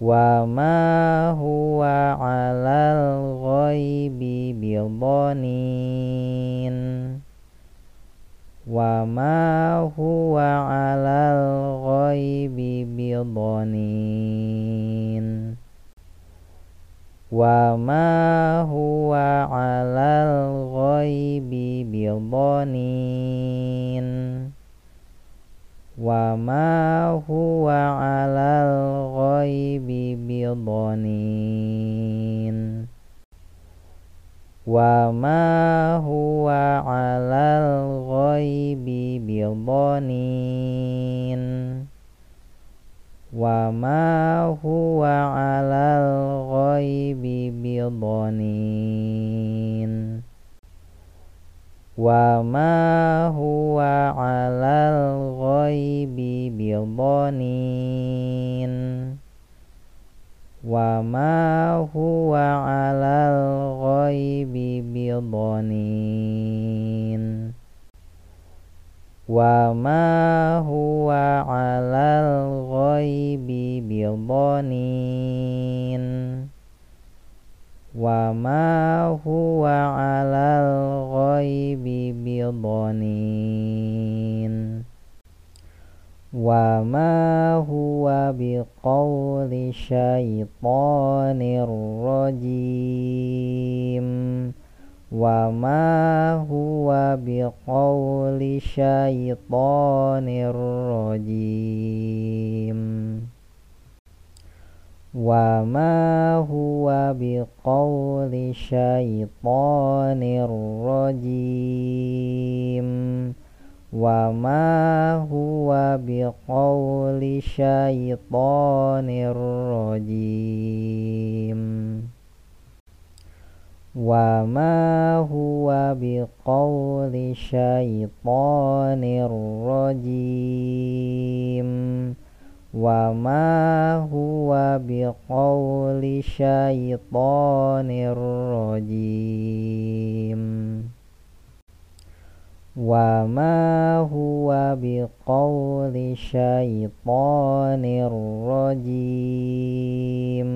wa ma huwa 'alal ghaibi bidhanin. Wa ma huwa 'alal ghaibi bidhanin. Wa ma huwa 'alal ghaibi bidhanin. Wa ma huwa 'alal ghaibi bil wa ma huwa alal ghaibi bil wa ma huwa alal ghaibi bil wa ma huwa alal ghaibi bil wa ma huwa 'alal ghaibi bidhanin. Wa ma huwa 'alal ghaibi bidhanin. Wa ma huwa wa ma huwa biqawli syaitanir rajim. Wa ma huwa biqawli syaitanir rajim. Wa ma huwa biqawli syaitanir rajim wa ma huwa biqauli syaitanir rajim. Wa ma huwa biqauli syaitanir rajim. Wa ma huwa biqauli syaitanir rajim wa ma huwa biqauli syaitanir rajim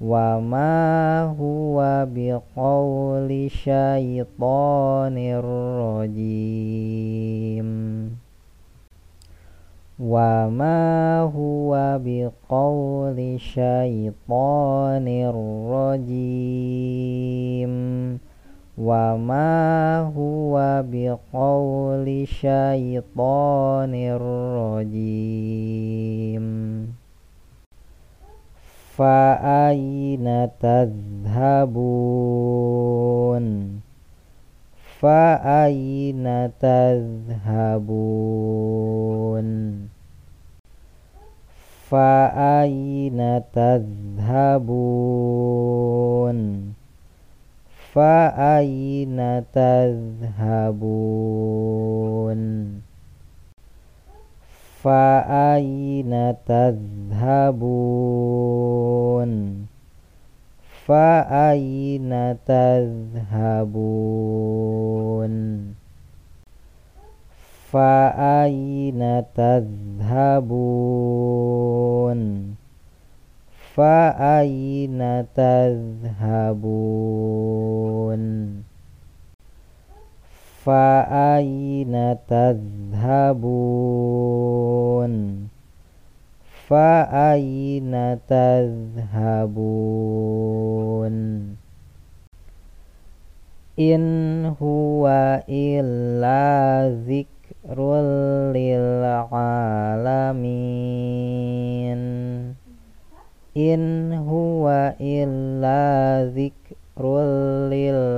wa ma huwa biqauli syaitanir rajim wa ma huwa biqauli syaitanir rajim wa ma huwa biqauli syaitanir rajim. Fa aina tadhhabun? Fa aina tadhhabun? Fa aina tadhhabun فأين تذهبون؟ فأين تذهبون؟ فأين تذهبون؟ فأين تذهبون؟ Fa aina tadhhabun? Fa aina tadhhabun? Fa aina tadhhabun? In huwa illa dzikrul lil alamin إن هو إلا ذكر للعالمين.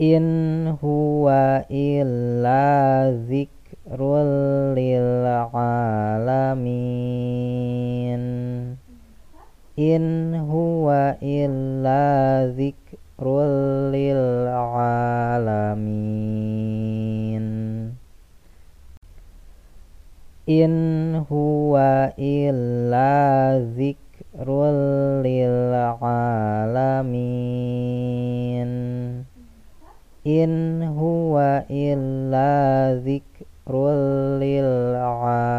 إن هو إلا ذكر للعالمين. إن هو إلا ذكر للعالمين. إن هو إلا ذكر للعالمين إن هو إلا ذكر للعالمين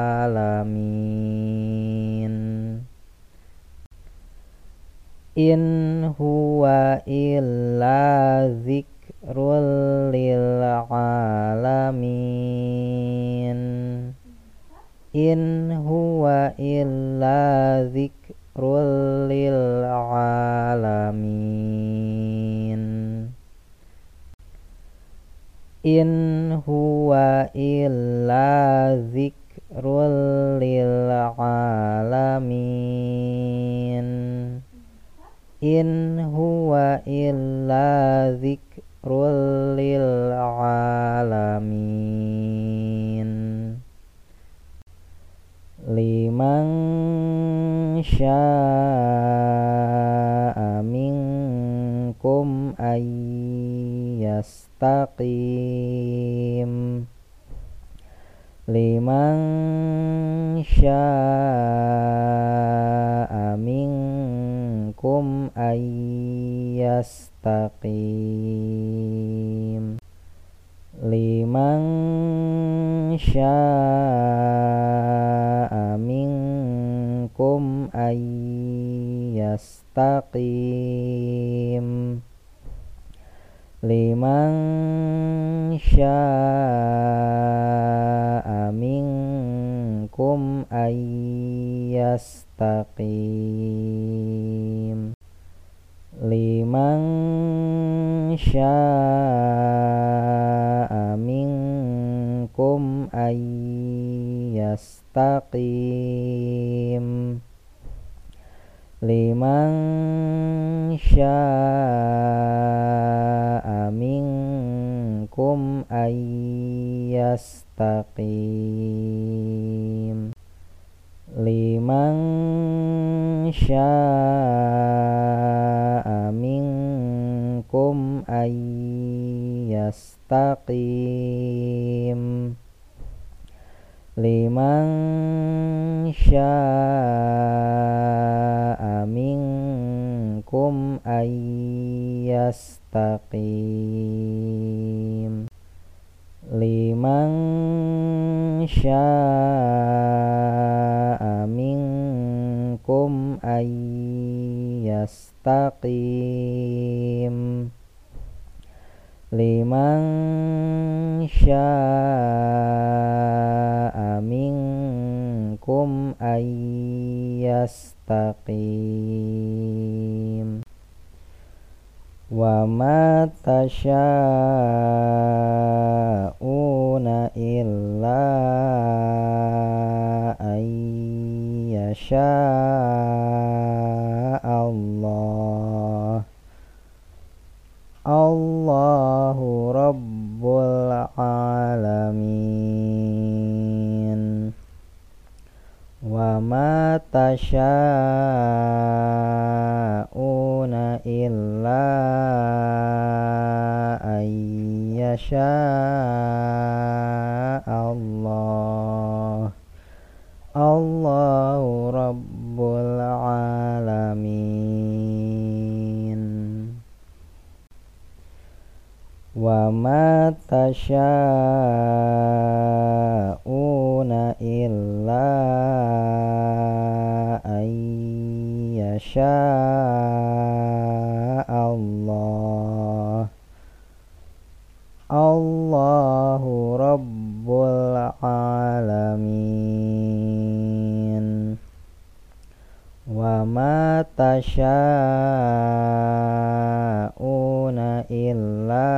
إن هو إلا ذكر للعالمين إن هو إلا ذكر للعالمين إن هو إلا ذكر للعالمين إن هو إلا ذكر للعالمين man syaa'a minkum ayyastaqim liman syaa'a minkum ayyastaqim liman syaa'a minhum ay yastaqim liman syaa'a minkum ay limang liman syaa'a minkum ay liman syaa'a minkum ayyastaqim liman syaa'a minkum ayyastaqim liman syaa minkum ayyastaqim. Liman syaa minkum ayyastaqim. Liman syaa min rabbukum ayyastaqim. Wa ma tasha'una illa ayyasha Allah. Allahu rabbul alamin. matasyauna illa ayyasha Allah Allahu rabbul alamin. Wa matasyauna illa يشاء الله الله رب العالمين وما تشاءون إلا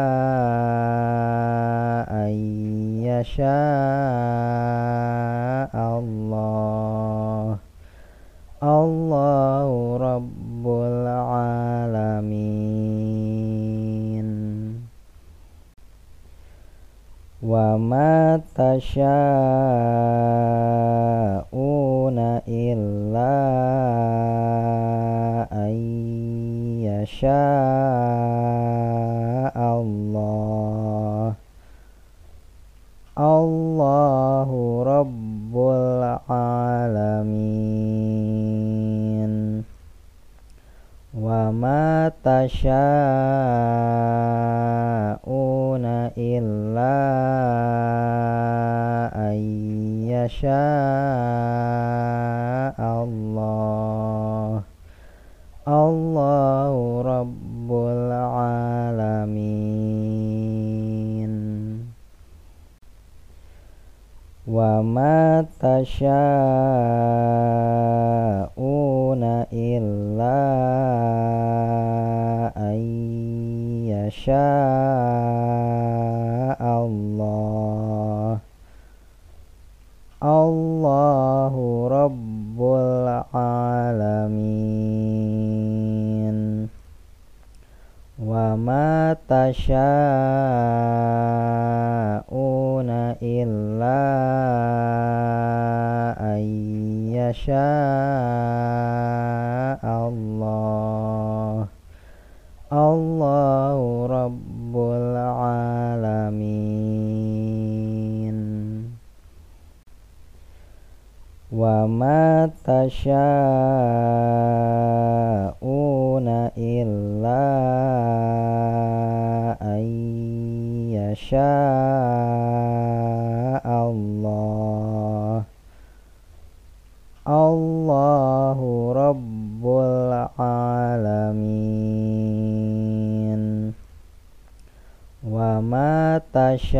أن يشاء وما تشاءون إلا أن يشاء الله الله رب العالمين wa ma tasyauna illa ayyasha Allah. Allahu rabbul alamin. Wa ma tasyauna illa Indonesia. الله رب العالمين. وما تشاءون إلا أن يشاء الله. الله رب العالمين. wa ma tasyauna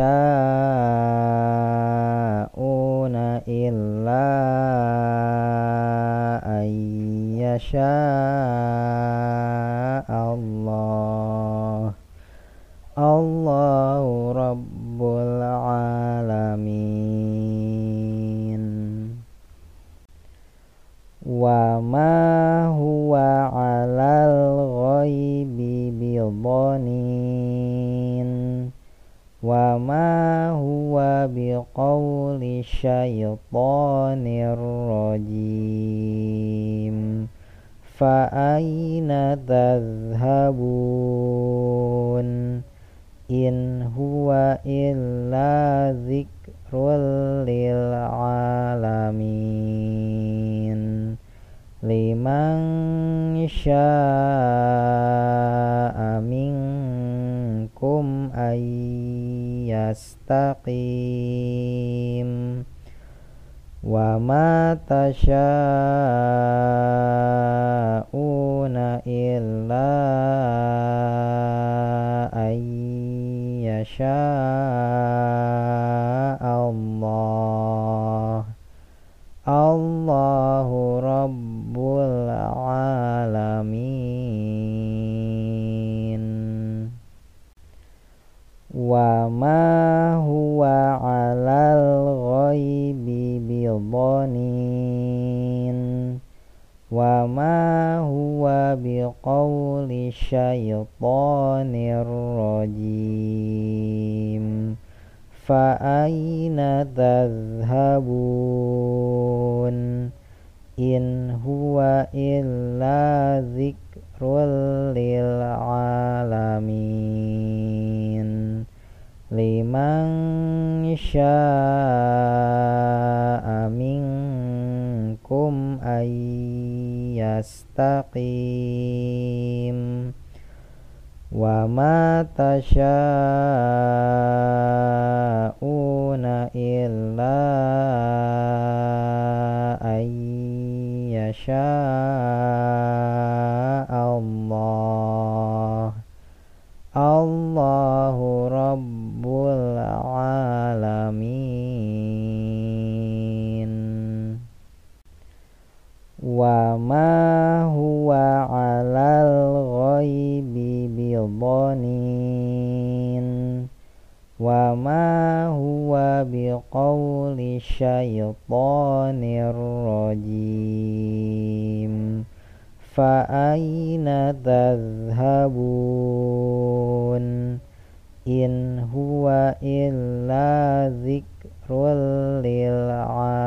illa ayyasha Allah. Allahu rabbul alamin. Wa ma wa ma huwa biqauli syaitanir rajim. Fa aina tadhhabun? In huwa illa dzikrul lil alamin. Liman syaa minkum ayy يستقيم وما تشاءون إلا أن يشاء وما هو بقول الشيطان الرجيم فأين تذهبون إن هو إلا ذكر للعالمين لمن شاء منكم أن يستقيم وما تشاءون إلا أن يشاء بضنين وما هو بقول الشيطان الرجيم فأين تذهبون إن هو إلا ذكر للعالمين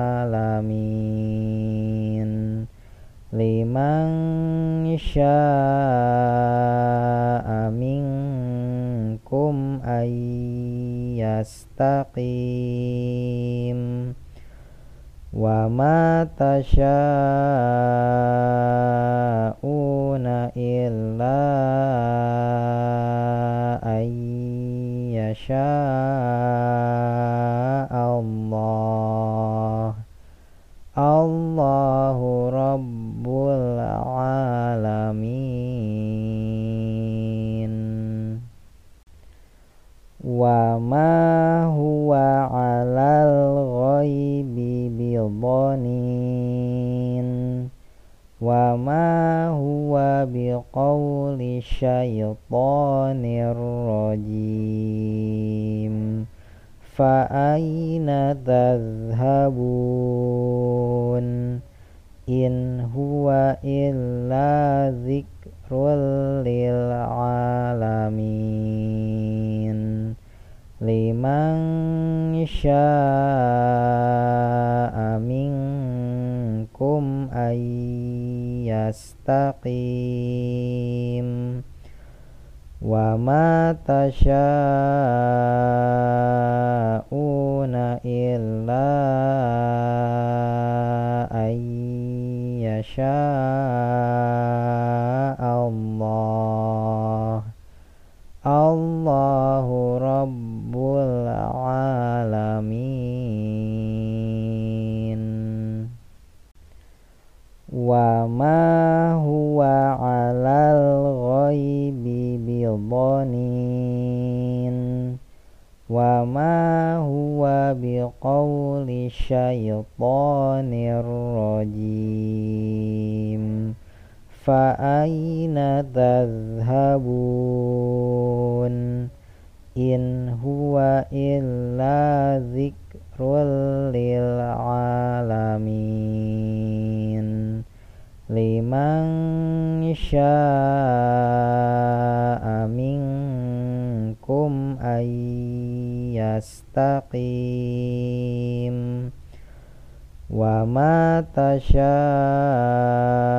liman syaa minkum ayyastaqim wa ma tasyauna illa ayyasha Allah. Allah. ma huwa biqawli syaitanir rajim fa aina tadhhabun in huwa illa zikrul lil alamin liman sya'amin minkum ayyastaqim wa ma tasyauna illa ayyasha Allah وما هو على الغيب بضنين وما هو بقول شيطان الرجيم فأين تذهبون إن هو إلا ذكر للعالمين liman syaa minkum ayyastaqim. Wa ma tasyaa